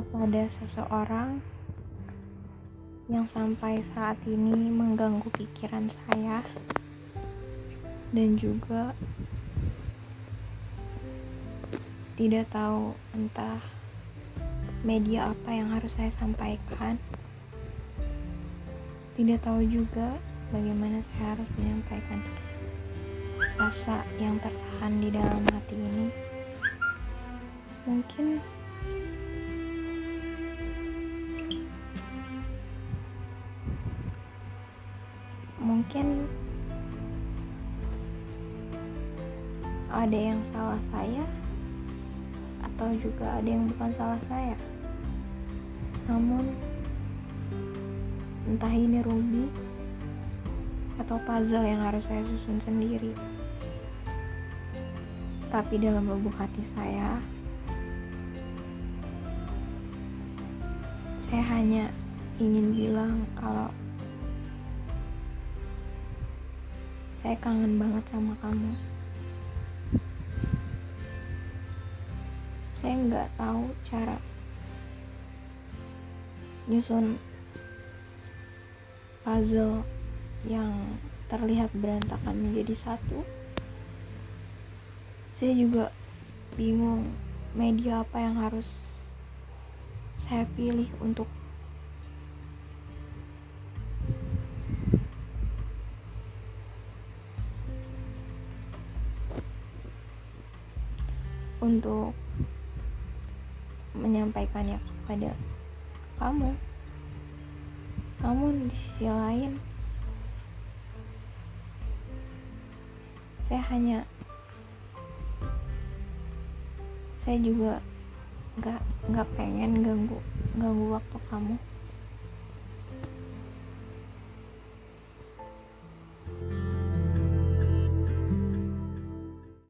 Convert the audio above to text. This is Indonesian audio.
pada seseorang yang sampai saat ini mengganggu pikiran saya dan juga tidak tahu entah media apa yang harus saya sampaikan. Tidak tahu juga bagaimana saya harus menyampaikan rasa yang tertahan di dalam hati ini. Mungkin mungkin ada yang salah saya atau juga ada yang bukan salah saya. Namun entah ini Rubik atau puzzle yang harus saya susun sendiri. Tapi dalam lubuk hati saya saya hanya ingin bilang kalau saya kangen banget sama kamu. Saya nggak tahu cara nyusun puzzle yang terlihat berantakan menjadi satu. Saya juga bingung media apa yang harus saya pilih untuk untuk menyampaikannya kepada kamu. Namun di sisi lain saya hanya saya juga nggak nggak pengen ganggu ganggu waktu kamu